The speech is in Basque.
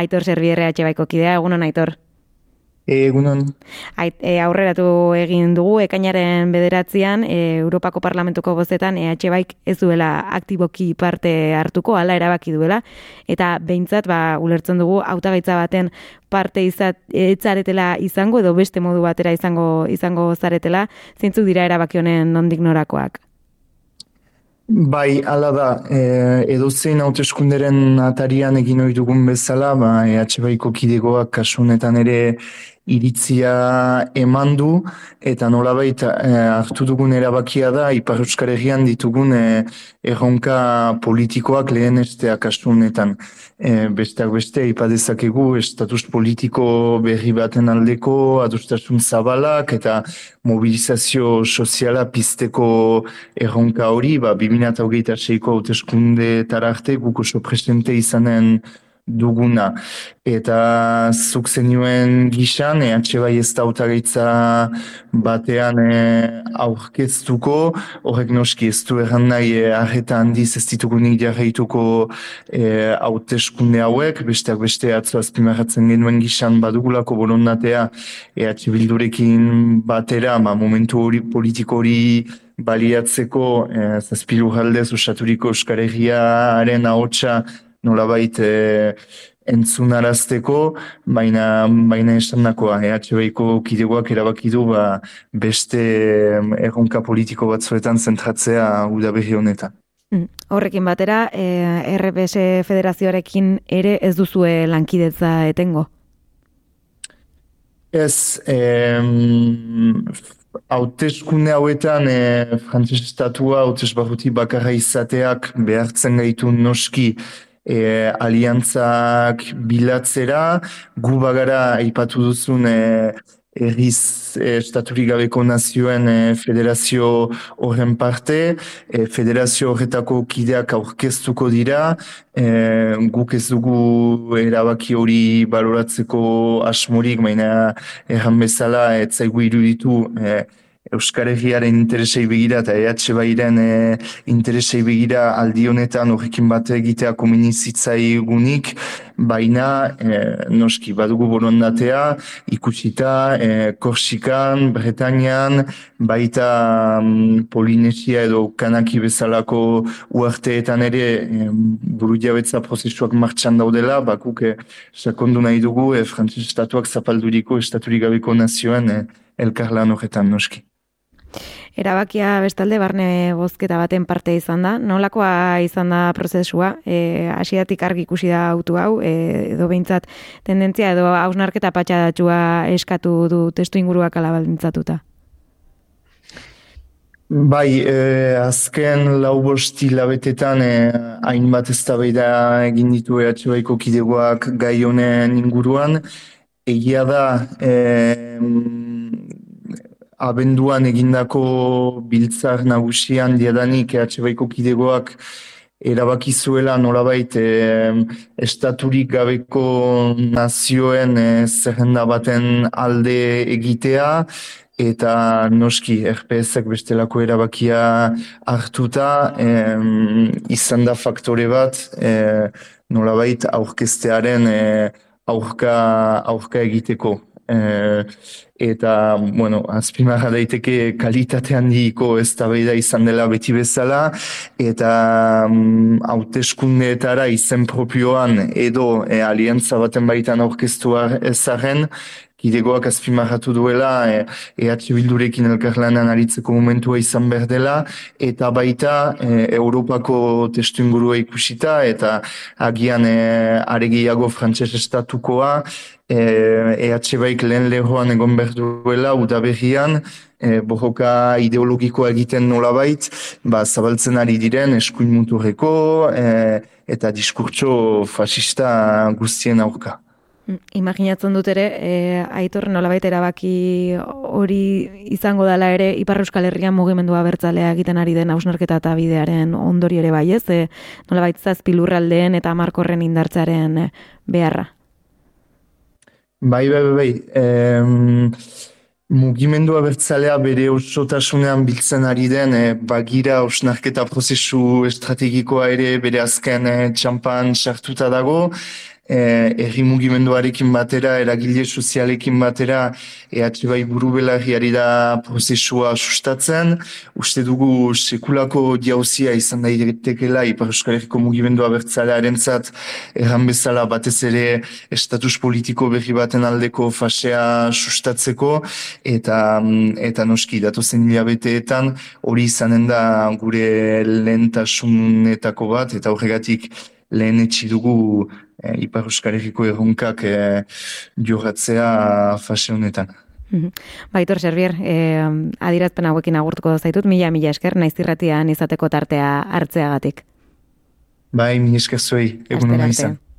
Aitor Zerbierre baiko kidea, egunon Aitor. Egunon. Ait, e, aurreratu egin dugu, ekainaren bederatzean, e, Europako Parlamentuko bozetan, EH Baik ez duela aktiboki parte hartuko, ala erabaki duela, eta behintzat, ba, ulertzen dugu, hautagaitza baten parte izat, etzaretela izango, edo beste modu batera izango izango zaretela, zeintzuk dira erabaki honen nondik norakoak? Bai, ala da, e, edo zein hauteskunderen atarian egin hori dugun bezala, ba, EH Baiko kidegoak kasunetan ere iritzia eman du eta nolabait e, hartu dugun erabakia da Ipar Euskal Herrian ditugun e, erronka politikoak lehen estea kasunetan. E, besteak beste, ipadezakegu estatus politiko berri baten aldeko adustasun zabalak eta mobilizazio soziala pizteko erronka hori, ba, 2008-ko hauteskunde tararte guk oso presente izanen duguna. Eta zuk zenioen gixan, EH bai ez da batean e, aurkeztuko, horrek noski ez du erran nahi e, arreta handiz ez ditugunik jarraituko e, hauteskunde hauek, besteak beste atzo azpimarratzen genuen gixan badugulako borondatea EH bildurekin batera, ma momentu hori politiko hori baliatzeko e, zazpilu jaldez usaturiko euskaregiaren ahotsa nolabait e, entzunarazteko, baina baina esan dakoa, EHB-ko kidegoak erabaki du ba, beste erronka politiko batzuetan zentratzea udaberri honetan. Mm, horrekin batera, e, RPS federazioarekin ere ez duzue lankidetza etengo? Ez, hauteskunde hauetan e, frantzes estatua, hautes bakarra izateak behartzen gaitu noski e, aliantzak bilatzera, gu bagara aipatu duzun e, erriz e, estaturik gabeko nazioen e, federazio horren parte, e, federazio horretako kideak aurkeztuko dira, e, guk ez dugu erabaki hori baloratzeko asmorik, baina erran bezala, ez zaigu iruditu, e, Euskal Herriaren interesei begira eta EH Bairen e, interesei begira aldi honetan horrekin bat egitea komunizitzai gunik, baina e, noski badugu borondatea ikusita e, Korsikan, Bretañan, baita um, Polinesia edo Kanaki bezalako uarteetan ere e, buru jabetza prozesuak martxan daudela, bakuk e, sakondu nahi dugu e, frantzis estatuak zapalduriko estaturik gabeko nazioen e, elkarlan horretan noski. Erabakia bestalde barne bozketa baten parte izan da. Nolakoa izan da prozesua? E, asiatik argi ikusi da autu hau, e, edo behintzat tendentzia edo hausnarketa patxadatua eskatu du testu inguruak alabaldintzatuta? Bai, e, azken lau bosti labetetan e, hainbat ez egin ditu ehatxoaiko kidegoak gai honen inguruan. Egia da, e, abenduan egindako biltzar nagusian diadanik EH Baiko kidegoak erabaki zuela nolabait e, estaturik gabeko nazioen e, zerrenda baten alde egitea eta noski RPSak bestelako erabakia hartuta e, izan da faktore bat e, nolabait aurkestearen e, aurka, aurka egiteko. E, eta, bueno, azpimarra daiteke kalitate handiko ez da izan dela beti bezala, eta um, hauteskundeetara izen propioan edo e, aliantza baten baitan aurkeztua ezaren, kidegoak azpimarratu duela e, EH Bildurekin elkarlanan aritzeko momentua izan behar dela, eta baita e, Europako testu ingurua ikusita, eta agian e, aregiago frantses estatukoa, EH Baik lehen lehoan egon behar duela, udaberrian, e, bohoka ideologikoa egiten nolabait, ba, zabaltzen ari diren eskuin muturreko e, eta diskurtso fascista guztien aurka. Imaginatzen dut ere, e, aitor nolabait erabaki hori izango dela ere Ipar Euskal Herrian mugimendua bertzalea egiten ari den hausnarketa eta bidearen ondori ere bai ez, e, nolabait zazpilurraldeen eta markorren indartzaren beharra. Bai, bai, bai, bai. E, mugimendu abertzalea bere osotasunean biltzen ari den, e, bagira osnarketa prozesu estrategikoa ere bere azken e, txampan sartuta dago, eh, erri mugimenduarekin batera, eragile sozialekin batera, EH bai buru belarriari da prozesua sustatzen. Uste dugu sekulako diauzia izan daitekela Ipar Euskal Herriko mugimendua bertzalearen zat, erran bezala batez ere estatus politiko berri baten aldeko fasea sustatzeko, eta eta noski datozen hilabeteetan hori izanen da gure lehentasunetako bat, eta horregatik lehen dugu e, Ipar Euskal Herriko erronkak e, jorratzea fase honetan. Mhm. Baitor Servier, eh, adirazpen hauekin agurtuko zaitut, mila mila esker, naiz irratian izateko tartea hartzeagatik. Bai, mila esker zuei, egun izan.